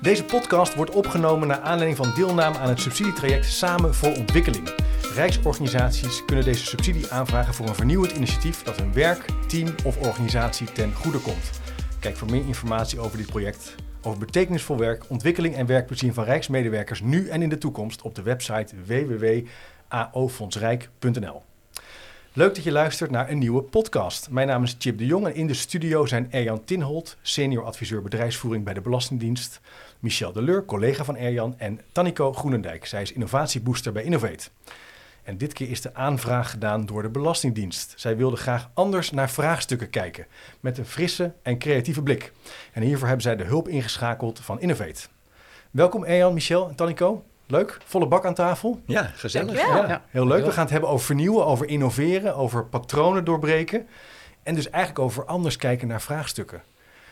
Deze podcast wordt opgenomen naar aanleiding van deelname aan het subsidietraject Samen voor Ontwikkeling. Rijksorganisaties kunnen deze subsidie aanvragen voor een vernieuwend initiatief dat hun werk, team of organisatie ten goede komt. Kijk voor meer informatie over dit project, over betekenisvol werk, ontwikkeling en werkplezier van Rijksmedewerkers nu en in de toekomst op de website www.aofondsrijk.nl. Leuk dat je luistert naar een nieuwe podcast. Mijn naam is Chip de Jong en in de studio zijn Erjan Tinholt, senior adviseur bedrijfsvoering bij de Belastingdienst, Michel Deleur, collega van Erjan en Tannico Groenendijk. Zij is innovatiebooster bij Innovate. En dit keer is de aanvraag gedaan door de Belastingdienst. Zij wilde graag anders naar vraagstukken kijken, met een frisse en creatieve blik. En hiervoor hebben zij de hulp ingeschakeld van Innovate. Welkom Erjan, Michel en Tannico. Leuk, volle bak aan tafel. Ja, gezellig. Ja, heel leuk. We gaan het hebben over vernieuwen, over innoveren, over patronen doorbreken. En dus eigenlijk over anders kijken naar vraagstukken.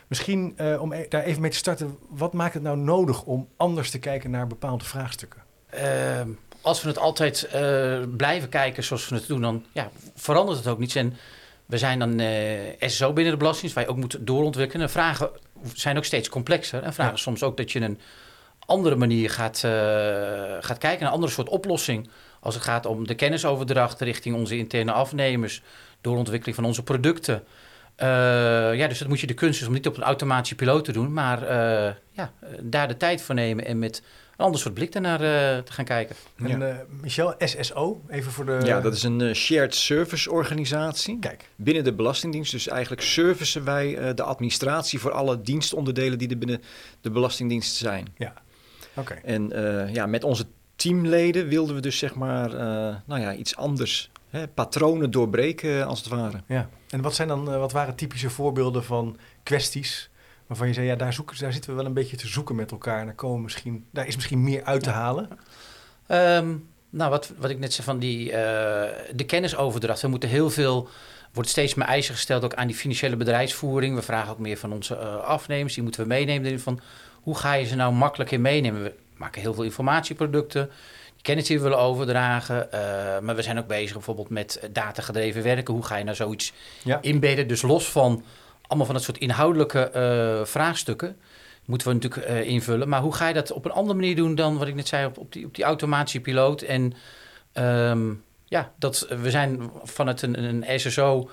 Misschien eh, om e- daar even mee te starten, wat maakt het nou nodig om anders te kijken naar bepaalde vraagstukken? Ehm, als we het altijd eh, blijven kijken zoals we het doen, dan ja, verandert het ook niets. En we zijn dan eh, SSO binnen de Belastingdienst, waar je ook moet doorontwikkelen. En vragen zijn ook steeds complexer. En vragen Ja. soms ook dat je een andere manier gaat, eh, gaat kijken, een andere soort oplossing. Als het gaat om de kennisoverdracht richting onze interne afnemers, doorontwikkeling van onze producten. Eh, ja, dus dat moet je de kunst is om niet op een automatische piloot te doen, maar eh, ja, daar de tijd voor nemen en met een ander soort blik daarnaar eh, te gaan kijken. En eh, Michel, SSO, even voor de... Ja, dat is een shared service organisatie. Kijk, Binnen de Belastingdienst. Dus eigenlijk servicen wij eh, de administratie voor alle dienstonderdelen die er binnen de Belastingdienst zijn. En eh, ja, met onze teamleden wilden we dus zeg maar eh, nou ja, iets anders. Hè, patronen doorbreken eh, als het ware. Ja. En wat, zijn dan, wat waren typische voorbeelden van kwesties waarvan je zei, ja, daar, zoeken, daar zitten we wel een beetje te zoeken met elkaar. En daar, komen misschien, daar is misschien meer uit te halen. Ehm, nou, wat, wat ik net zei van die, de kennisoverdracht. We moeten heel veel, wordt steeds meer eisen gesteld ook aan die financiële bedrijfsvoering. We vragen ook meer van onze afnemers, die moeten we meenemen. Van, hoe ga je ze nou makkelijk in meenemen? We maken heel veel informatieproducten, die kennis die we willen overdragen. eh, maar we zijn ook bezig bijvoorbeeld met datagedreven werken. Hoe ga je nou zoiets Ja. inbedden? Dus los van allemaal van dat soort inhoudelijke eh, vraagstukken moeten we natuurlijk eh, invullen. Maar hoe ga je dat op een andere manier doen dan wat ik net zei op, op, die, op die automatische piloot? En ehm, ja, dat, we zijn vanuit een, een SSO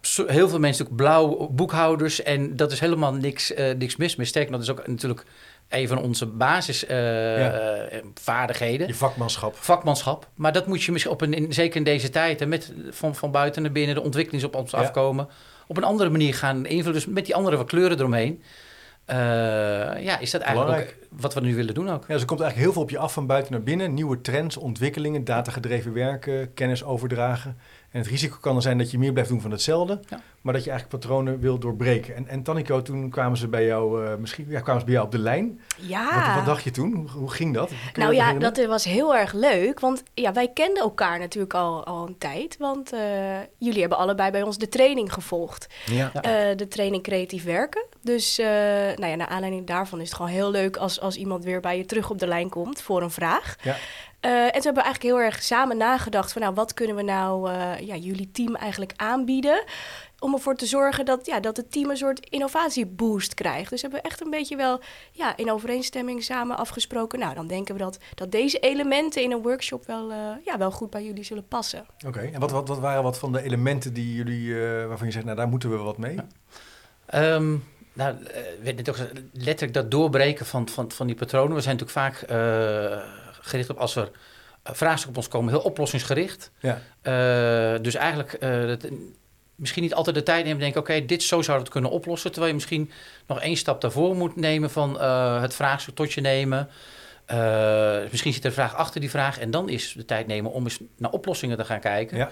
heel veel mensen natuurlijk blauw boekhouders en dat is helemaal niks, eh, niks mis mee. Sterker, dat is ook natuurlijk een van onze basisvaardigheden. Je vakmanschap. Vakmanschap. Maar dat moet je misschien op een, in, zeker in deze tijd, en met van, van buiten naar binnen, de ontwikkelingen op ons Ja. afkomen, op een andere manier gaan invullen. Dus met die andere kleuren eromheen. eh, ja, is dat eigenlijk ook wat we nu willen doen ook. Ja, dus er komt eigenlijk heel veel op je af van buiten naar binnen. Nieuwe trends, ontwikkelingen, datagedreven werken, kennis overdragen. En het risico kan er zijn dat je meer blijft doen van hetzelfde, Ja. maar dat je eigenlijk patronen wil doorbreken. En, en Tannico, toen kwamen ze bij jou, eh, misschien ja, kwamen ze bij jou op de lijn. Ja. Wat, wat dacht je toen? Hoe, hoe ging dat? Kun nou ja, dat was heel erg leuk. Want ja, wij kenden elkaar natuurlijk al, al een tijd. Want eh, jullie hebben allebei bij ons de training gevolgd. Ja. Eh, de training creatief werken. Dus eh, nou ja, naar aanleiding daarvan is het gewoon heel leuk als, als iemand weer bij je terug op de lijn komt voor een vraag. Ja. Eh, en toen hebben we eigenlijk heel erg samen nagedacht van nou, wat kunnen we nou eh, ja, jullie team eigenlijk aanbieden om ervoor te zorgen dat, ja, dat het team een soort innovatieboost krijgt. Dus hebben we echt een beetje wel ja, in overeenstemming samen afgesproken. Nou, dan denken we dat, dat deze elementen in een workshop wel, eh, ja, wel goed bij jullie zullen passen. Oké, en wat, wat, wat waren wat van de elementen die jullie, eh, waarvan je zegt, nou daar moeten we wat mee? Ehm, nou, eh, werd net ook gezegd, letterlijk dat doorbreken van, van, van die patronen. We zijn natuurlijk vaak eh, gericht op als er eh, vraagstukken op ons komen, heel oplossingsgericht. Ja. Eh, dus eigenlijk eh, dat, misschien niet altijd de tijd nemen en denken, oké, dit zo zou het kunnen oplossen. Terwijl je misschien nog één stap daarvoor moet nemen van het vraagstuk tot je nemen. Misschien zit er een vraag achter die vraag en dan is de tijd nemen om eens naar oplossingen te gaan kijken.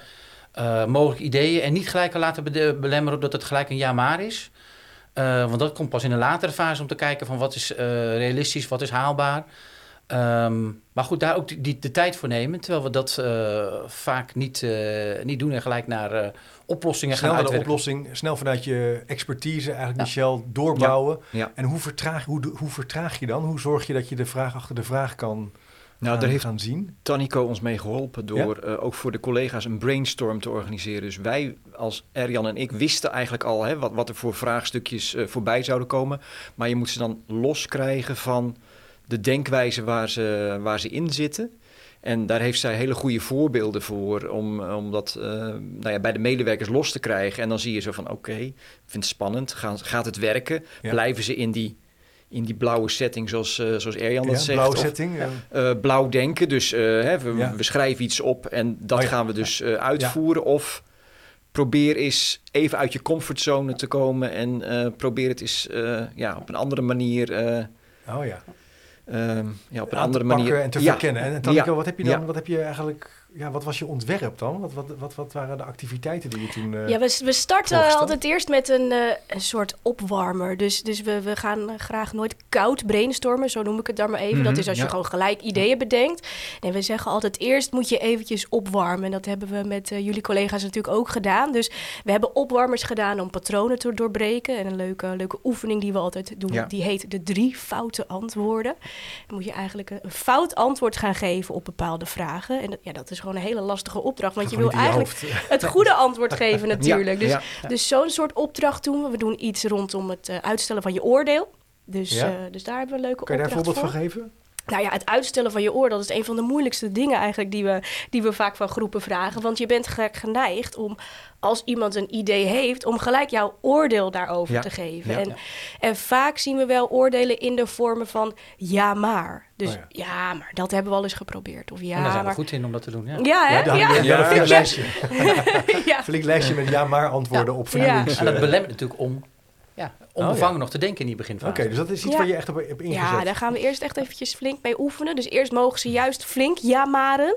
Ja. Mogelijke ideeën en niet gelijk laten belemmeren dat het gelijk een ja maar is. Want dat komt pas in een latere fase om te kijken van wat is realistisch, wat is haalbaar. Ehm, maar goed, daar ook die, die- de tijd voor nemen. Terwijl we dat eh, vaak niet, eh, niet doen en gelijk naar eh, oplossingen Snel gaan naar de oplossing, snel vanuit je expertise eigenlijk, Ja. Michel, doorbouwen. Ja. En hoe vertraag, hoe, hoe vertraag je dan? Hoe zorg je dat je de vraag achter de vraag kan Nou, gaan, daar heeft gaan zien? Tanico ons mee geholpen door eh, ook voor de collega's een brainstorm te organiseren. Dus wij als Erjan en ik wisten eigenlijk al hè, wat, wat er voor vraagstukjes voorbij zouden komen. Maar je moet ze dan loskrijgen van de denkwijze waar ze, waar ze in zitten. En daar heeft zij hele goede voorbeelden voor om, om dat eh, nou ja, bij de medewerkers los te krijgen. En dan zie je zo van oké, ik vind het spannend. Gaat, gaat het werken? Ja. Blijven ze in die, in die blauwe setting zoals, eh, zoals Erjan dat Ja, zegt? blauwe Of- setting. eh, blauw denken. Dus hè, we, we schrijven iets op en dat Oh gaan we dus uitvoeren. Of probeer eens even uit je comfortzone te komen en probeer het eens ja, op een andere manier. oh ja. Ehm, ja, op een andere manier. en te Ja. verkennen. En Tanneke, Ja. wat heb je dan? Ja. Wat heb je eigenlijk? Ja, wat was je ontwerp dan? Wat, wat, wat, wat waren de activiteiten die je toen? eh, Ja, we, we starten altijd eerst met een, eh, een soort opwarmer. Dus, dus we, we gaan graag nooit koud brainstormen, zo noem ik het dan maar even. dat Mhm, is als je gewoon gelijk ideeën bedenkt. En we zeggen altijd eerst moet je eventjes opwarmen. En dat hebben we met eh, jullie collega's natuurlijk ook gedaan. Dus we hebben opwarmers gedaan om patronen te doorbreken. En een leuke, leuke oefening die we altijd doen, Ja. die heet de drie foute antwoorden. Dan moet je eigenlijk een, een fout antwoord gaan geven op bepaalde vragen. En dat, ja, dat is gewoon een hele lastige opdracht, want je wil eigenlijk hoofd. het goede antwoord geven natuurlijk. Dus ja. dus zo'n soort opdracht doen we. We doen iets rondom het eh, uitstellen van je oordeel. Dus, Ja. eh, dus daar hebben we een leuke Kan je daar een opdracht voorbeeld voor. van geven? Nou ja, het uitstellen van je oordeel dat is een van de moeilijkste dingen eigenlijk die we, die we vaak van groepen vragen. Want je bent gek geneigd om, als iemand een idee heeft, om gelijk jouw oordeel daarover Ja. te geven. Ja. En, en vaak zien we wel oordelen in de vormen van ja maar. Dus Oh ja. ja. maar dat hebben we al eens geprobeerd. Of ja, en daar zijn we maar... goed in om dat te doen. Ja. Ja, hè? Ja, daar Ja, een flink lijstje. ja. Flink lijstje met ja maar antwoorden op vernieuwings... En dat belemmert natuurlijk om ja, onbevangen nog te denken in die beginfase. Oké, dus dat is iets Ja. waar je echt op hebt ingezet. Ja, daar gaan we eerst echt eventjes flink mee oefenen. Dus eerst mogen ze juist flink ja maren.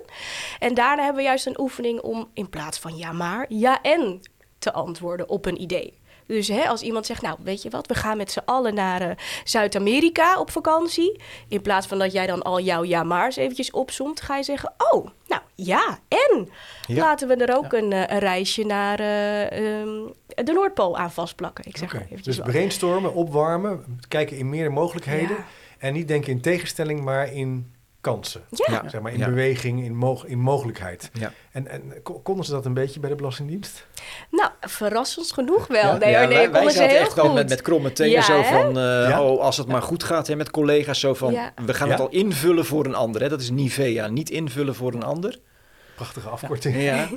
En daarna hebben we juist een oefening om in plaats van ja maar, ja en te antwoorden op een idee. Dus hè, als iemand zegt, nou weet je wat, we gaan met z'n allen naar eh, Zuid-Amerika op vakantie. In plaats van dat jij dan al jouw ja maar's eventjes opzomt, ga je zeggen, oh, nou ja en. Ja. Laten we er ook een, eh, een reisje naar eh, ehm, de Noordpool aan vastplakken. Ik zeg Oké, maar Dus brainstormen, opwarmen, kijken in meer mogelijkheden. Ja. En niet denken in tegenstelling, maar in kansen. Ja. Zeg maar in Ja. beweging, in, mo- in mogelijkheid. Ja. En, en ko- konden ze dat een beetje bij de Belastingdienst? Nou, verrassend genoeg wel. Ja? Nee, Ja, nee, wij, zaten heel echt wel met, met kromme tenen Ja, zo van, eh, Ja? oh, als het maar goed gaat hè, met collega's, zo van, Ja. we gaan Ja? het al invullen voor een ander. Hè. Dat is Nivea, niet invullen voor een ander. Prachtige afkorting. Ja.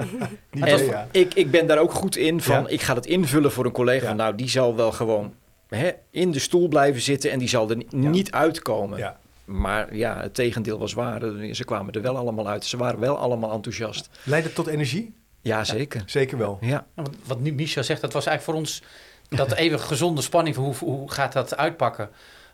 Ik, ik ben daar ook goed in van, Ja. ik ga het invullen voor een collega. Nou, die zal wel gewoon hè, in de stoel blijven zitten en die zal er ni- niet uitkomen. Ja. Maar ja, het tegendeel was waar. Ze kwamen er wel allemaal uit. Ze waren wel allemaal enthousiast. Leidt het tot energie? Ja, zeker. Zeker wel. Ja. Ja, Wat, wat nu Micha zegt, dat was eigenlijk voor ons dat even gezonde spanning van hoe, hoe gaat dat uitpakken.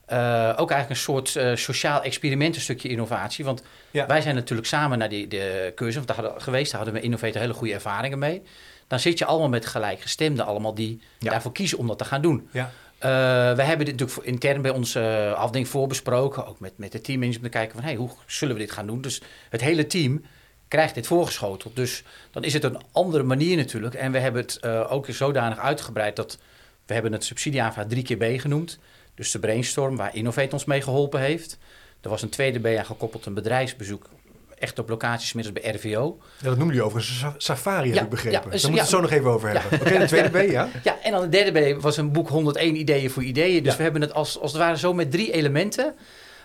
Eh, ook eigenlijk een soort eh, sociaal experiment, een stukje innovatie. Want Ja. wij zijn natuurlijk samen naar die, de cursus want daar hadden, geweest. Daar hadden we Innovator hele goede ervaringen mee. Dan zit je allemaal met gelijkgestemden, allemaal die Ja. daarvoor kiezen om dat te gaan doen. Ja. Eh, we hebben dit natuurlijk intern bij onze eh, afdeling voorbesproken. Ook met, met de teammanager om te kijken van hey, hoe zullen we dit gaan doen. Dus het hele team krijgt dit voorgeschoteld. Dus dan is het een andere manier natuurlijk. En we hebben het eh, ook zodanig uitgebreid dat we hebben het subsidieaanvraag drie keer B genoemd. Dus de brainstorm waar Innovate ons mee geholpen heeft. Er was een tweede B aan gekoppeld, een bedrijfsbezoek. Echt op locaties, middels bij RVO. Ja, dat noemen jullie overigens sa- safari, heb ik begrepen. ja, dus- Daar moeten we het zo nog even over hebben. Oké, de tweede B, ja? Ja, en dan de derde B was een boek 101 ideeën voor ideeën. Dus we hebben het als, als het ware zo met drie elementen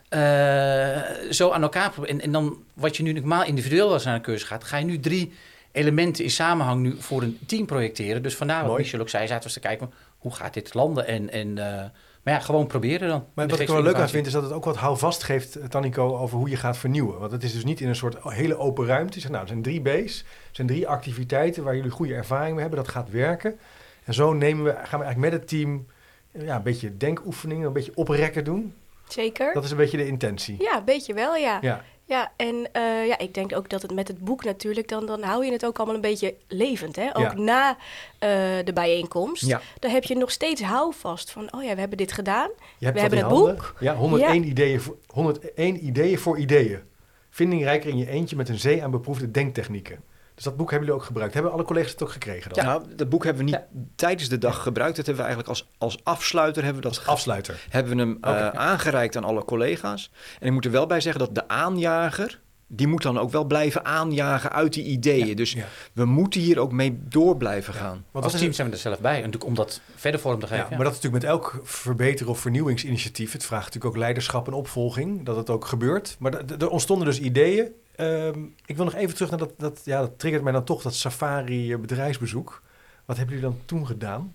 eh, zo aan elkaar. En, en dan wat je nu normaal individueel als naar een cursus gaat, ga je nu drie elementen in samenhang nu voor een team projecteren. Dus vandaar wat Mooi. Michel ook zei, zaten we eens te kijken, hoe gaat dit landen? En, en, eh, maar ja, gewoon proberen dan. Maar wat ik er wel leuk aan vind, is dat het ook wat houvast geeft, eh, Tanico, over hoe je gaat vernieuwen. Want het is dus niet in een soort hele open ruimte. Je zegt, nou, er zijn drie B's, er zijn drie activiteiten waar jullie goede ervaring mee hebben. Dat gaat werken. En zo nemen we, gaan we eigenlijk met het team eh, ja, een beetje denkoefeningen, een beetje oprekken doen. Zeker. Dat is een beetje de intentie. Ja, een beetje wel, ja. Ja, Ja, en eh, ja, ik denk ook dat het met het boek natuurlijk, dan, dan hou je het ook allemaal een beetje levend. Hè? Ook Ja. na eh, de bijeenkomst. Ja. Dan heb je nog steeds houvast van, oh ja, we hebben dit gedaan. je hebt We hebben het handen. Ja, 101, Ideeën voor, 101 ideeën voor ideeën. Vindingrijker in je eentje met een zee aan beproefde denktechnieken. Dus dat boek hebben jullie ook gebruikt. Hebben alle collega's het ook gekregen dan? Nou, dat boek hebben we niet tijdens de dag gebruikt. Dat hebben we eigenlijk als, als afsluiter hebben we dat Als afsluiter. hebben we hem eh, aangereikt aan alle collega's. En ik moet er wel bij zeggen dat de aanjager, die moet dan ook wel blijven aanjagen uit die ideeën. Dus Ja. we moeten hier ook mee door blijven gaan. Want Als team zijn we er zelf bij. En natuurlijk om dat verder vorm te Ja, geven. ja. maar dat is natuurlijk met elk verbeter- of vernieuwingsinitiatief. Het vraagt natuurlijk ook leiderschap en opvolging, dat het ook gebeurt. Maar er ontstonden dus ideeën. Ehm, ik wil nog even terug naar dat, dat, ja, dat triggert mij dan toch, dat safari eh, bedrijfsbezoek. Wat hebben jullie dan toen gedaan?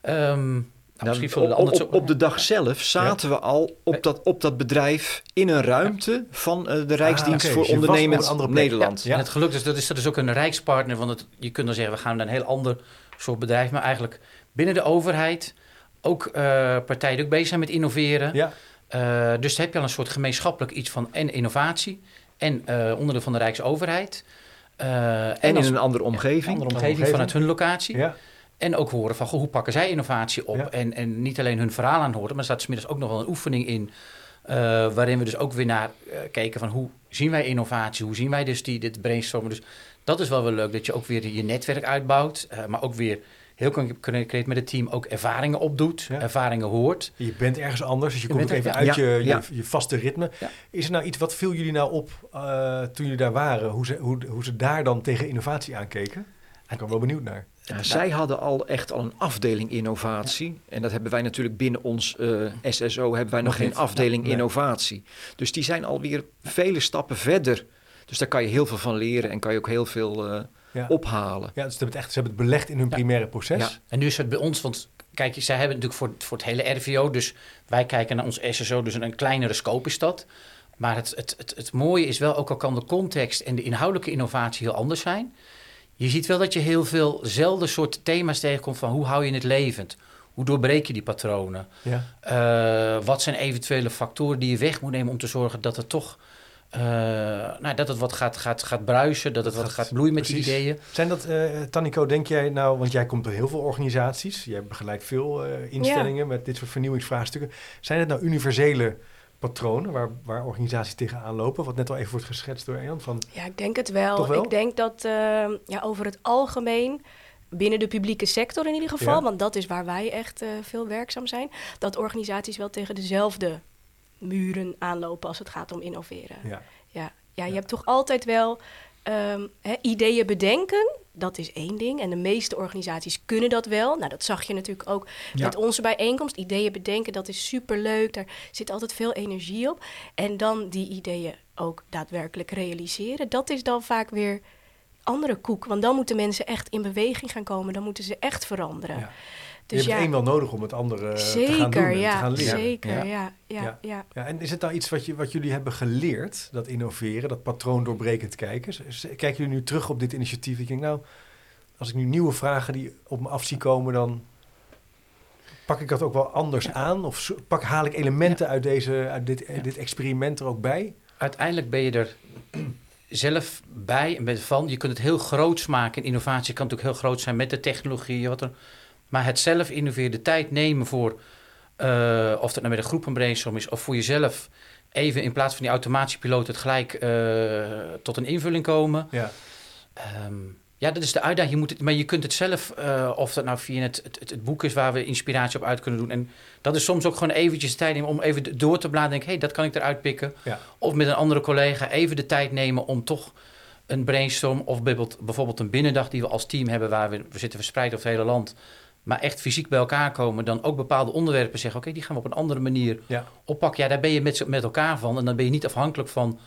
Ehm, nou, misschien op, de dag zelf zaten we al op dat, op dat bedrijf in een ruimte van eh, de Rijksdienst Ah, oké, voor dus op Ondernemend. Nederland. Ja. En het geluk is, dat is, dat is ook een rijkspartner. Want het, je kunt dan zeggen, we gaan naar een heel ander soort bedrijf. Maar eigenlijk binnen de overheid ook eh, partijen die ook bezig zijn met innoveren. Ja, Eh, dus dan heb je al een soort gemeenschappelijk iets van en innovatie. En eh onderdeel van de Rijksoverheid. Eh, En in als- een andere omgeving. andere omgeving omgeving. vanuit hun locatie. ja. En ook horen van, goh, hoe pakken zij innovatie op? Ja. En, en niet alleen hun verhaal aan horen, maar er staat smiddags ook nog wel een oefening in. waarin we dus ook weer naar kijken van hoe zien wij innovatie? Hoe zien wij dus die, dit brainstormen? Dus dat is wel wel leuk, dat je ook weer je netwerk uitbouwt. maar ook weer heel concreet met het team ook ervaringen opdoet. Ja. Ervaringen hoort. Je bent ergens anders, dus je Je komt ook even uit ja. je, je, je vaste ritme. Ja. Is er nou iets, wat viel jullie nou op eh, toen jullie daar waren? Hoe ze, hoe, hoe ze daar dan tegen innovatie aankeken? Ik ben wel benieuwd naar. Ja, zij hadden al echt al een afdeling innovatie. En dat hebben wij natuurlijk binnen ons eh, SSO hebben wij nog, Nog geen niet. afdeling Nee. innovatie. Dus die zijn alweer vele stappen verder. Dus daar kan je heel veel van leren en kan je ook heel veel eh, Ja. ophalen. Ja, dus ze hebben het echt, ze hebben het belegd in hun primaire proces. Ja. En nu is het bij ons, want kijk, zij hebben natuurlijk voor, voor het hele RVO, dus wij kijken naar ons SSO, dus een, een kleinere scope is dat. Maar het, het, het, het mooie is wel, ook al kan de context en de inhoudelijke innovatie heel anders zijn. Je ziet wel dat je heel veelzelfde soort thema's tegenkomt van hoe hou je het levend? Hoe doorbreek je die patronen? Ja. Eh, wat zijn eventuele factoren die je weg moet nemen om te zorgen dat het toch eh, nou, dat het wat gaat, gaat, gaat bruisen, dat het Dat wat gaat- bloeien met die ideeën. Zijn dat, eh Tanico, denk jij nou, want jij komt door heel veel organisaties, jij begeleidt veel eh, instellingen met dit soort vernieuwingsvraagstukken. Zijn het nou universele patronen waar, waar organisaties tegenaan lopen? Wat net al even wordt geschetst door Jan. Van, Ja, ik denk het wel. Ik denk dat eh, ja, over het algemeen, binnen de publieke sector in ieder geval, Ja. want dat is waar wij echt eh, veel werkzaam zijn, dat organisaties wel tegen dezelfde muren aanlopen als het gaat om innoveren. ja. Ja, ja je Ja. hebt toch altijd wel ehm, hè, ideeën bedenken. Dat is één ding. En de meeste organisaties kunnen dat wel. Nou, dat zag je natuurlijk ook Ja. met onze bijeenkomst. Ideeën bedenken, dat is superleuk. Daar zit altijd veel energie op. En dan die ideeën ook daadwerkelijk realiseren. Dat is dan vaak weer andere koek. Want dan moeten mensen echt in beweging gaan komen. Dan moeten ze echt veranderen. Ja. Dus je hebt ja, het een wel nodig om het andere te gaan doen en te ja, gaan leren. zeker, Ja. ja, ja, Ja. ja. Ja, en is het nou iets wat, je, wat jullie hebben geleerd, dat innoveren, dat patroon doorbrekend kijken? Kijken jullie nu terug op dit initiatief? Ik denk, nou, als ik nu nieuwe vragen die op me af zie komen, dan pak ik dat ook wel anders aan? Of pak, haal ik elementen uit, deze, uit dit, Ja. dit experiment er ook bij? uiteindelijk ben je er zelf bij en ben van. Je kunt het heel groots maken. En innovatie kan natuurlijk heel groot zijn met de technologie. Wat er, maar het zelf innoveren, de tijd nemen voor... eh, of dat nou met een groep een brainstorm is... of voor jezelf even in plaats van die automatiepiloot... het gelijk eh, tot een invulling komen. Ja, Ehm, ja, dat is de uitdaging. Je moet het, maar je kunt het zelf, eh, of dat nou via het, het, het boek is waar we inspiratie op uit kunnen doen. En dat is soms ook gewoon eventjes de tijd nemen om even door te bladeren. Denk, hé, hey, dat kan ik eruit pikken. Ja. Of met een andere collega even de tijd nemen om toch een brainstorm of bijvoorbeeld, bijvoorbeeld een binnendag die we als team hebben, waar we, we zitten verspreid over het hele land, maar echt fysiek bij elkaar komen, dan ook bepaalde onderwerpen zeggen, oké, die gaan we op een andere manier ja. oppakken. Ja, daar ben je met, z'n- met elkaar van en dan ben je niet afhankelijk van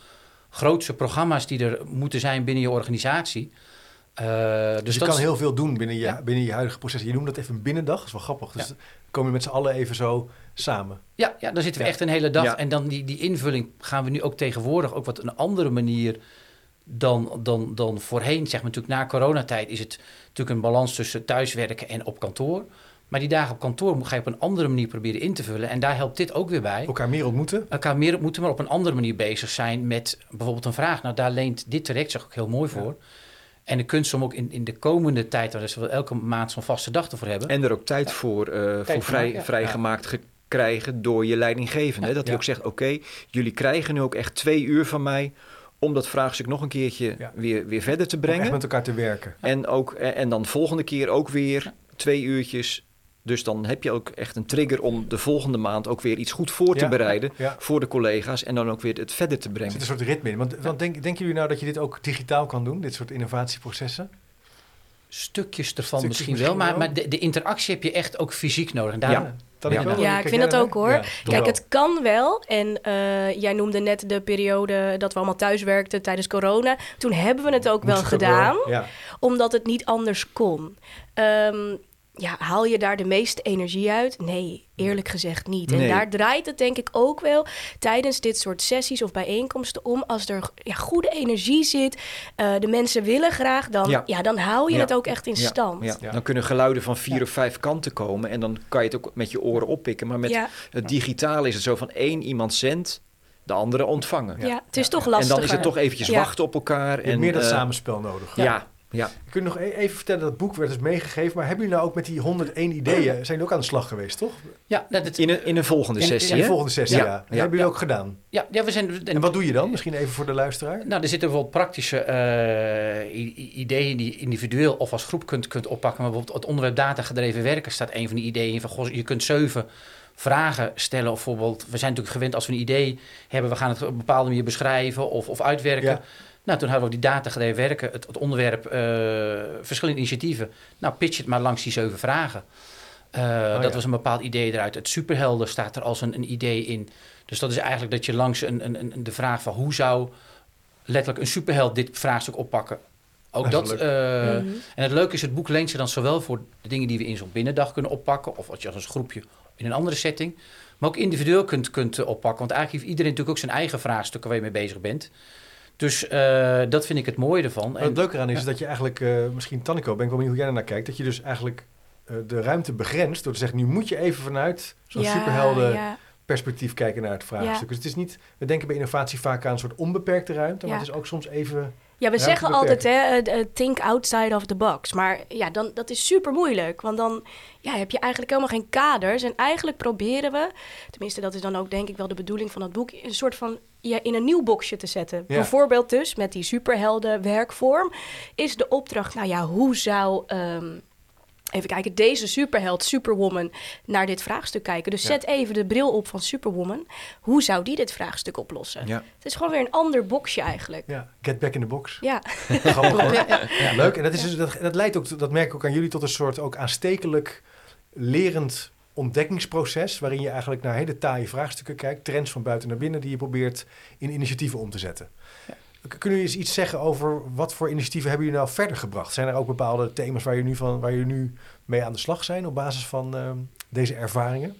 grootse programma's die er moeten zijn binnen je organisatie. Eh, dus Dus je dat kan heel veel doen binnen je, Ja. binnen je huidige proces. Je noemt dat even een binnendag, dat is wel grappig. Dus dan kom je met z'n allen even zo samen. Ja, ja, dan zitten we Ja. echt een hele dag. Ja. En dan die, die invulling gaan we nu ook tegenwoordig ook wat een andere manier dan, dan, dan voorheen. Zeg maar natuurlijk na coronatijd is het natuurlijk een balans tussen thuiswerken en op kantoor. Maar die dagen op kantoor moet- ga je op een andere manier proberen in te vullen. En daar helpt dit ook weer bij. Elkaar meer ontmoeten. Elkaar meer moeten, maar op een andere manier bezig zijn met bijvoorbeeld een vraag. Nou, daar leent dit traject zich ook heel mooi voor. En de kunst om ook in, in de komende tijd, waar dus we elke maand zo'n vaste dag ervoor hebben. En er ook tijd voor, eh, voor voor vrij, ja. vrijgemaakt ge- krijgen door je leidinggevende. Dat hij ook zegt, oké, jullie krijgen nu ook echt twee uur van mij om dat vraagstuk nog een keertje Ja. weer, weer verder te Om echt brengen. met elkaar te werken. En, ook, en en dan volgende keer ook weer twee uurtjes. Dus dan heb je ook echt een trigger om de volgende maand ook weer iets goed voor te Ja, bereiden Ja. voor de collega's. En dan ook weer het verder te Er brengen. zit een soort ritme in. Want, want denk, denken jullie nou dat je dit ook digitaal kan doen? Dit soort innovatieprocessen? Stukjes ervan Stukjes misschien, misschien wel, maar, wel. maar de, de interactie heb je echt ook fysiek nodig. En daarom, Ja. Ik vind dat ook hoor. Ja, Kijk, wel. het kan wel. En eh, jij noemde net de periode dat we allemaal thuis werkten tijdens corona. Toen hebben we het ook wel Moest gedaan, Ja. omdat het niet anders kon. Ehm, ja, haal je daar de meeste energie uit? Nee, eerlijk gezegd niet. En Nee. daar draait het denk ik ook wel tijdens dit soort sessies of bijeenkomsten om. Als er ja, goede energie zit, eh, de mensen willen graag, dan, ja. Ja. dan hou je Ja. het ook echt in Ja, stand. Ja, Ja. Dan kunnen geluiden van vier Ja. of vijf kanten komen. En dan kan je het ook met je oren oppikken. Maar met Ja, het digitale is het zo van één iemand zendt, de andere ontvangen. ja, het is Ja. toch En lastig. dan is het toch eventjes Ja. wachten op elkaar. Je hebt en, meer dat eh, samenspel nodig. Ja, ja. Kun je nog e- even vertellen, dat boek werd dus meegegeven. Maar hebben jullie nou ook met die 101 ideeën, zijn jullie ook aan de slag geweest, toch? ja, dat, het- In, een, in een volgende In- sessie. In de hè? volgende sessie, ja. Ja, Dat ja, hebben jullie ja. ook gedaan. ja, ja, we zijn... En wat doe je dan? Misschien even voor de luisteraar. Nou, er zitten bijvoorbeeld praktische eh, ideeën die je individueel of als groep kunt, kunt oppakken. Maar bijvoorbeeld het onderwerp datagedreven werken staat een van die ideeën in. Van, goh, je kunt zeven vragen stellen. Of bijvoorbeeld, we zijn natuurlijk gewend als we een idee hebben, we gaan het op een bepaalde manier beschrijven of, of uitwerken. Ja. Nou, toen hadden we ook die datagedreven werken, het, het onderwerp, eh, verschillende initiatieven. Nou, pitch het maar langs die zeven vragen. Eh, dat ja. was een bepaald idee eruit. Het superhelden staat er als een, een idee in. Dus dat is eigenlijk dat je langs een, een, een, de vraag van hoe zou letterlijk een superheld dit vraagstuk oppakken. Ook Dat dat. eh, Mhm. En het leuke is, het boek leent zich dan zowel voor de dingen die we in zo'n binnendag kunnen oppakken, of wat je als groepje in een andere setting, maar ook individueel kunt, kunt oppakken. Want eigenlijk heeft iedereen natuurlijk ook zijn eigen vraagstukken waar je mee bezig bent. Dus eh, dat vind ik het mooie ervan. Het En, leuke eraan is, ja. is dat je eigenlijk, eh, misschien Tanniko, ben ik wel benieuwd hoe jij daarnaar kijkt, dat je dus eigenlijk eh, de ruimte begrenst door te zeggen, nu moet je even vanuit zo'n Ja, superhelden ja. perspectief kijken naar het vraagstuk. Ja. Dus het is niet, we denken bij innovatie vaak aan een soort onbeperkte ruimte, maar Ja. het is ook soms even... Ja, we zeggen altijd, hè, think outside of the box. Maar ja, dan, dat is super moeilijk. Want dan ja, heb je eigenlijk helemaal geen kaders. En eigenlijk proberen we, tenminste dat is dan ook denk ik wel de bedoeling van het boek, een soort van ja, in een nieuw boxje te zetten. Ja. Bijvoorbeeld dus met die superhelden werkvorm is de opdracht, nou ja, hoe zou... ehm, Even kijken, deze superheld, Superwoman, naar dit vraagstuk kijken. Dus Ja. zet even de bril op van Superwoman. Hoe zou die dit vraagstuk oplossen? Ja. Het is gewoon weer een ander boxje eigenlijk. Ja, get back in the box. Ja, ja. Leuk. En dat, is dus, dat, dat leidt ook, dat merk ik ook aan jullie, tot een soort ook aanstekelijk lerend ontdekkingsproces. Waarin je eigenlijk naar hele taaie vraagstukken kijkt. Trends van buiten naar binnen die je probeert in initiatieven om te zetten. K- Kunnen jullie eens iets zeggen over wat voor initiatieven hebben jullie nou verder gebracht? Zijn er ook bepaalde thema's waar jullie nu, van, waar jullie nu mee aan de slag zijn op basis van ehm, deze ervaringen?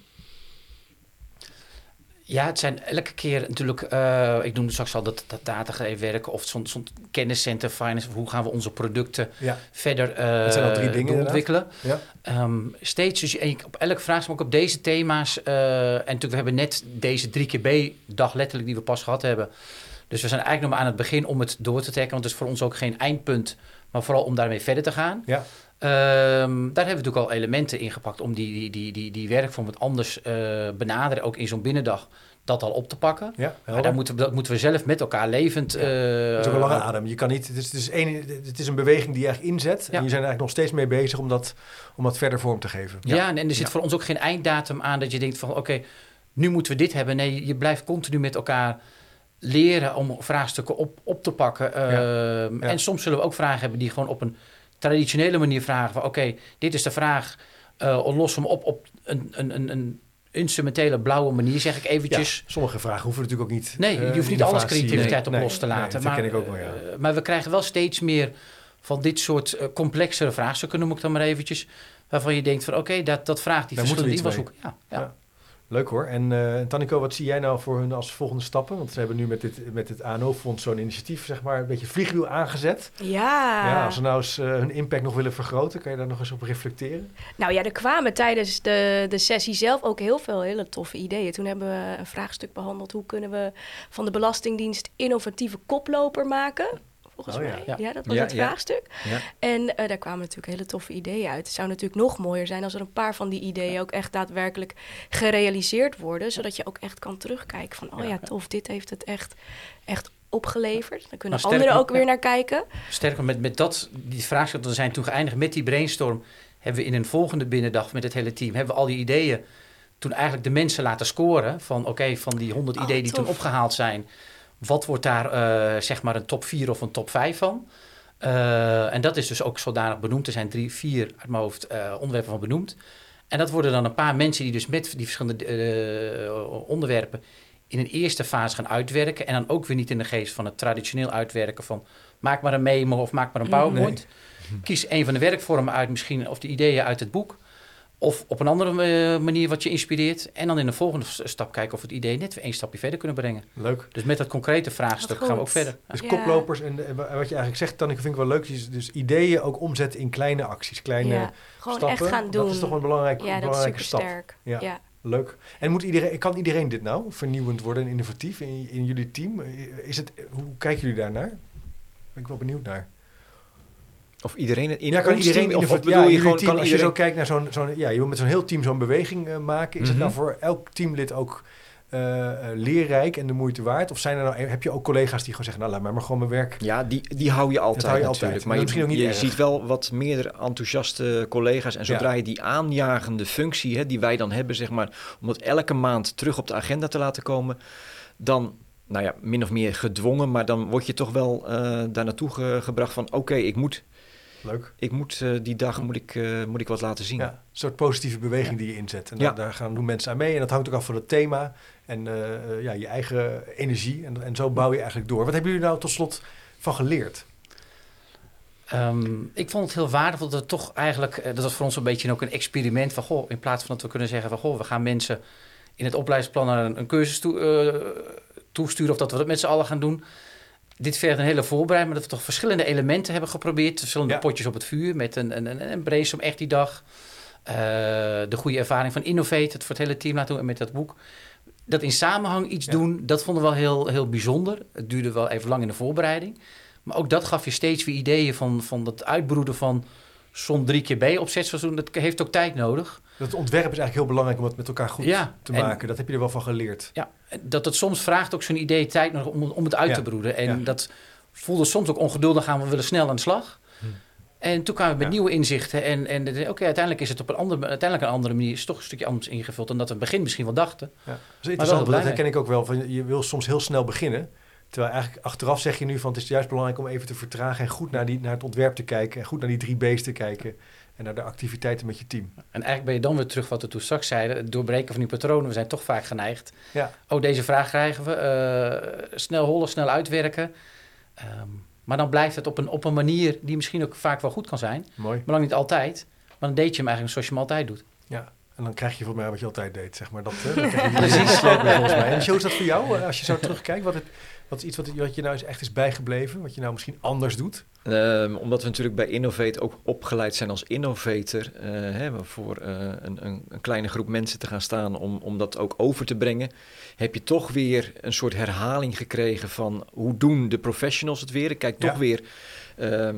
Ja, het zijn elke keer natuurlijk, eh, ik noemde straks al dat, dat datagedreven werken of zo'n zo'n kenniscenter, finance, hoe gaan we onze producten Ja, verder Dat zijn al drie dingen, ontwikkelen. ja. Ehm, steeds, dus je- op elke vraag, maar ook op deze thema's. eh, en natuurlijk, we hebben net deze drie keer B-dag letterlijk die we pas gehad hebben. Dus we zijn eigenlijk nog maar aan het begin om het door te trekken. Want het is voor ons ook geen eindpunt, maar vooral om daarmee verder te gaan. ja. Ehm, daar hebben we natuurlijk al elementen in gepakt om die, die, die, die, die werkvorm wat anders eh, benaderen, ook in zo'n binnendag, dat al op te pakken. ja Maar daar moeten we, dat moeten we zelf met elkaar levend... Ja. eh, Het is ook een lange adem. Je kan niet, het, is, het, is een, het is een beweging die je eigenlijk inzet. Ja. En je zijn er eigenlijk nog steeds mee bezig om dat, om dat verder vorm te geven. Ja, en, en er zit Ja. voor ons ook geen einddatum aan dat je denkt van oké, nu moeten we dit hebben. Nee, je blijft continu met elkaar leren om vraagstukken op, op te pakken. Ehm, Ja. En soms zullen we ook vragen hebben die gewoon op een traditionele manier vragen van oké, dit is de vraag, eh los hem op op een, een, een, een instrumentele blauwe manier, zeg ik eventjes. Ja, sommige vragen hoeven natuurlijk ook niet. Nee, je eh, hoeft niet alles creativiteit op nee, los te nee, laten. dat maar, ken ik ook wel, ja. eh, maar we krijgen wel steeds meer van dit soort complexere vraagstukken, noem ik dan maar eventjes. Waarvan je denkt van oké, dat, dat vraagt die Daar verschillende invalshoeken. Ja, ja. Leuk hoor. En eh Tanniko, wat zie jij nou voor hun als volgende stappen? Want ze hebben nu met, dit, met het ANO-fonds zo'n initiatief, zeg maar, een beetje vliegwiel aangezet. ja. Ja, als ze nou eens eh, hun impact nog willen vergroten, kan je daar nog eens op reflecteren? Nou ja, er kwamen tijdens de, de sessie zelf ook heel veel hele toffe ideeën. Toen hebben we een vraagstuk behandeld. Hoe kunnen we van de Belastingdienst innovatieve koploper maken? Volgens Oh ja. mij. Ja. Ja. dat was Ja, het vraagstuk. Ja. En eh, daar kwamen natuurlijk hele toffe ideeën uit. Het zou natuurlijk nog mooier zijn als er een paar van die ideeën ook echt daadwerkelijk gerealiseerd worden. Zodat je ook echt kan terugkijken van, oh ja, Ja. tof, dit heeft het echt, echt opgeleverd. Daar kunnen Nou, anderen ook weer naar kijken. Sterker, met, met dat, die vraagstuk, we zijn toen geëindigd met die brainstorm. Hebben we in een volgende binnendag met het hele team, hebben we al die ideeën toen eigenlijk de mensen laten scoren. Van oké, van die 100 Oh, ideeën die tof. toen opgehaald zijn. Wat wordt daar eh, zeg maar een top 4 of een top 5 van? Eh, en dat is dus ook zodanig benoemd. Er zijn drie, vier uit mijn hoofd eh, onderwerpen van benoemd. En dat worden dan een paar mensen die dus met die verschillende onderwerpen in een eerste fase gaan uitwerken. En dan ook weer niet in de geest van het traditioneel uitwerken van maak maar een memo of maak maar een PowerPoint. Kies een van de werkvormen uit, misschien of de ideeën uit het boek. Of op een andere eh, manier wat je inspireert. En dan in de volgende stap kijken of we het idee net weer één stapje verder kunnen brengen. Leuk. Dus met dat concrete vraagstuk gaan we ook verder. Dus Ja. koplopers en, en wa- wat je eigenlijk zegt, Tanneke, vind ik wel leuk. Dus, dus ideeën ook omzetten in kleine acties, kleine ja, gewoon stappen. echt gaan doen. Dat is toch wel een belangrijk, ja, dat is belangrijke super stap. sterk. Ja. Ja. Leuk. En moet iedereen, kan iedereen dit nou vernieuwend worden en innovatief in, in jullie team? Is het, hoe kijken jullie daarnaar? Ben ik wel benieuwd naar. Of iedereen in ja, kan iedereen team, of, of innovatief? bedoel Ja, je gewoon team, kan als je zo kijkt naar zo'n, zo'n ja, je wil met zo'n heel team zo'n beweging eh, maken. Is het Mhm. nou voor elk teamlid ook eh, eh, leerrijk en de moeite waard? Of zijn er nou, heb je ook collega's die gewoon zeggen, nou laat mij maar gewoon mijn werk Ja, die, die hou je altijd hou je altijd. natuurlijk. Maar Maar je, misschien ook je niet ziet wel wat meer enthousiaste collega's. En zodra Ja. je die aanjagende functie hè, die wij dan hebben, zeg maar, om dat elke maand terug op de agenda te laten komen, dan, nou ja, min of meer gedwongen, maar dan word je toch wel daar naartoe ge- gebracht van, oké, ik moet, Leuk. ik moet eh, die dag moet ik, eh, moet ik wat laten zien. Ja, een soort positieve beweging die je inzet. En Ja. daar, daar gaan doen mensen aan mee. En dat hangt ook af van het thema en eh, ja, je eigen energie. En, en zo bouw je eigenlijk door. Wat hebben jullie nou tot slot van geleerd? Ehm, ik vond het heel waardevol dat het toch eigenlijk, dat was voor ons een beetje ook een experiment van, goh, in plaats van dat we kunnen zeggen van, goh, we gaan mensen in het opleidingsplan naar een, een cursus toe, eh, toesturen of dat we dat met z'n allen gaan doen. Dit vergt een hele voorbereiding, maar dat we toch verschillende elementen hebben geprobeerd. Verschillende Ja. potjes op het vuur met een, een, een, een brainstorm echt die dag. Eh, de goede ervaring van Innovate, het voor het hele team laten doen en met dat boek. Dat in samenhang iets Ja. doen, dat vonden we wel heel, heel bijzonder. Het duurde wel even lang in de voorbereiding. Maar ook dat gaf je steeds weer ideeën van, van dat uitbroeden van som drie keer B opzetseizoen. Dat heeft ook tijd nodig. Dat ontwerp is eigenlijk heel belangrijk om het met elkaar goed Ja, te en- maken. Dat heb je er wel van geleerd. Ja, dat het soms vraagt ook zo'n idee tijd nodig om, om het uit Ja, te broeden. En ja. dat voelde soms ook ongeduldig aan, we willen snel aan de slag. Hm. En toen kwamen we met nieuwe inzichten. En, en oké, uiteindelijk is het op een andere, uiteindelijk een andere manier, is toch een stukje anders ingevuld dan dat we in het begin misschien wel dachten. Ja. Dat is interessant, dat herken ik ook wel. Van, je wil soms heel snel beginnen. Terwijl eigenlijk achteraf zeg je nu van het is juist belangrijk om even te vertragen en goed naar, die, naar het ontwerp te kijken. En goed naar die drie B's te kijken. En naar de activiteiten met je team. En eigenlijk ben je dan weer terug wat we toen straks zeiden. Het doorbreken van die patronen. We zijn toch vaak geneigd. Ja. Oh, deze vraag krijgen we. eh, snel hollen, snel uitwerken. Ehm, maar dan blijft het op een, op een manier die misschien ook vaak wel goed kan zijn. Mooi. Maar lang niet altijd. Maar dan deed je hem eigenlijk zoals je hem altijd doet. Ja. En dan krijg je volgens mij wat je altijd deed, zeg maar. Dat, je Precies. volgens mij. En hoe is dat voor jou? eh, Als je zo terugkijkt, wat, het, wat is iets wat, wat je nou eens echt is bijgebleven? Wat je nou misschien anders doet? Ehm, omdat we natuurlijk bij Innovate ook opgeleid zijn als innovator, eh, hè, voor eh, een, een, een kleine groep mensen te gaan staan om, om dat ook over te brengen, heb je toch weer een soort herhaling gekregen van hoe doen de professionals het weer. Ik kijk toch weer ehm,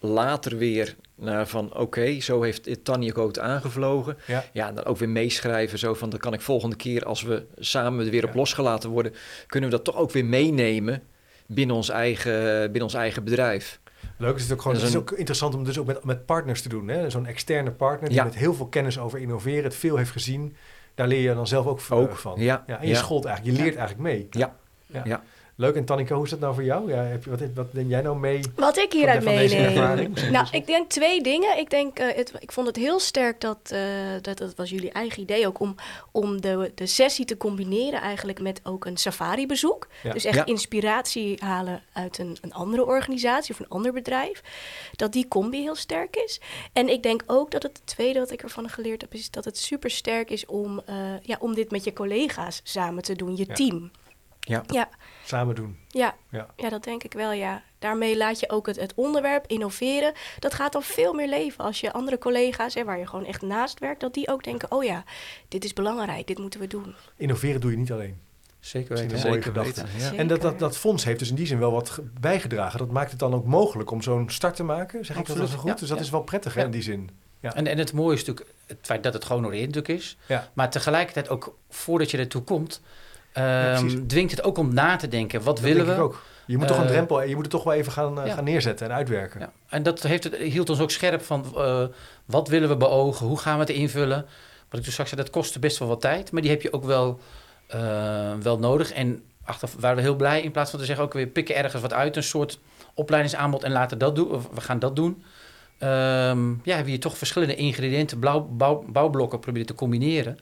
later weer naar van oké, zo heeft Tanja ook het aangevlogen. Ja. Ja, en dan ook weer meeschrijven zo van dan kan ik volgende keer als we samen er weer op Ja. losgelaten worden, kunnen we dat toch ook weer meenemen binnen ons eigen, binnen ons eigen bedrijf. Leuk is het ook gewoon. Het is ook interessant om dus ook met, met partners te doen. Zo'n externe partner die Ja. met heel veel kennis over innoveren, het veel heeft gezien. Daar leer je dan zelf ook, Ook, van. ja, en je ja. scholt eigenlijk, je leert eigenlijk mee. Ja. Ja. Leuk. En Tannika, hoe is dat nou voor jou? Ja, heb je, wat, wat neem jij nou mee? Wat ik hieruit meeneem. Nou, ik denk twee dingen. Ik denk, eh, het, ik vond het heel sterk dat, eh, dat, dat was jullie eigen idee ook, om, om de, de sessie te combineren eigenlijk met ook een safari-bezoek. Ja. Dus echt Ja. inspiratie halen uit een, een andere organisatie of een ander bedrijf. Dat die combi heel sterk is. En ik denk ook dat het tweede wat ik ervan geleerd heb, is dat het super sterk is om, eh, ja, om dit met je collega's samen te doen, je Ja. team. Ja. Ja, Samen doen. ja, Ja. ja, dat denk ik wel, ja. Daarmee laat je ook het, het onderwerp innoveren. Dat gaat dan veel meer leven als je andere collega's, hè, waar je gewoon echt naast werkt, dat die ook denken: oh ja, dit is belangrijk, dit moeten we doen. Innoveren doe je niet alleen. Zeker weten. een mooie Zeker gedachte. weten, ja. Zeker. En dat, dat, dat fonds heeft dus in die zin wel wat ge- bijgedragen. Dat maakt het dan ook mogelijk om zo'n start te maken. Zeg ik dat zo goed? ja, dus dat ja. is wel prettig hè, Ja. in die zin. Ja. En, en het mooie is natuurlijk het feit dat het gewoon oriënt natuurlijk is. Ja. Maar tegelijkertijd ook voordat je ertoe komt, ehm, dwingt het ook om na te denken. Wat Dat willen we? ook. Je moet toch een Eh, drempel, je moet het toch wel even gaan, eh, gaan neerzetten en uitwerken. Ja. En dat heeft het, hield ons ook scherp van eh, wat willen we beogen, hoe gaan we het invullen. Wat ik toen straks zei, dat kostte best wel wat tijd, maar die heb je ook wel, wel nodig. En achteraf waren we heel blij in plaats van te zeggen, ook weer pikken ergens wat uit, een soort opleidingsaanbod en laten dat doen, of we gaan dat doen. Ehm, ja, heb je toch verschillende ingrediënten, blauw, bouw, bouwblokken proberen te combineren.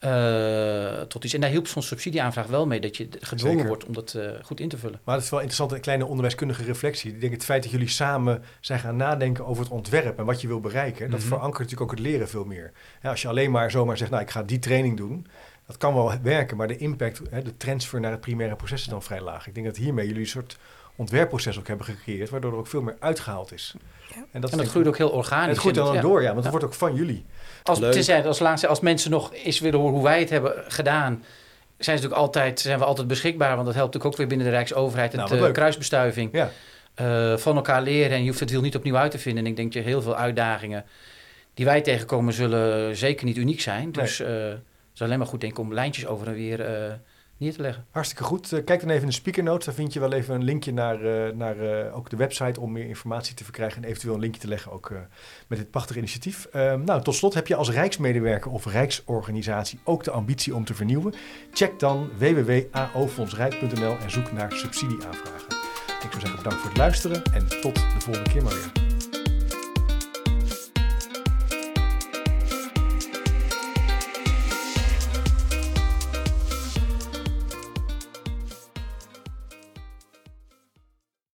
Eh, tot iets. En daar hielp zo'n subsidieaanvraag wel mee, dat je gedwongen Zeker. wordt om dat eh, goed in te vullen. Maar het is wel interessant, een kleine onderwijskundige reflectie. Ik denk het feit dat jullie samen zijn gaan nadenken over het ontwerp en wat je wil bereiken, dat Mhm. verankert natuurlijk ook het leren veel meer. Ja, als je alleen maar zomaar zegt, nou ik ga die training doen, dat kan wel werken, maar de impact, hè, de transfer naar het primaire proces is dan vrij laag. Ik denk dat hiermee jullie een soort ontwerpproces ook hebben gecreëerd, waardoor er ook veel meer uitgehaald is. Ja. En dat, En dat groeit ook heel organisch. Het groeit En dan dat- ook ja. door, ja, want het Ja. wordt ook van jullie. Als, Leuk. tenzij, als laatste, als mensen nog eens willen horen hoe wij het hebben gedaan, zijn, ze natuurlijk altijd, zijn we altijd beschikbaar. Want dat helpt natuurlijk ook weer binnen de Rijksoverheid. Nou, het wat eh, kruisbestuiving. Ja. eh, van elkaar leren en je hoeft het wiel niet opnieuw uit te vinden. En ik denk dat heel veel uitdagingen die wij tegenkomen zullen zeker niet uniek zijn. Dus eh, het is alleen maar goed denk ik om lijntjes over en weer eh, neer te leggen. Hartstikke goed. Eh, kijk dan even in de speaker notes. Daar vind je wel even een linkje naar, eh, naar eh, ook de website om meer informatie te verkrijgen. En eventueel een linkje te leggen ook met dit prachtige initiatief. Ehm, nou, tot slot heb je als Rijksmedewerker of Rijksorganisatie ook de ambitie om te vernieuwen. Check dan www.aofondsrijk.nl en zoek naar subsidieaanvragen. Ik zou zeggen bedankt voor het luisteren en tot de volgende keer maar weer.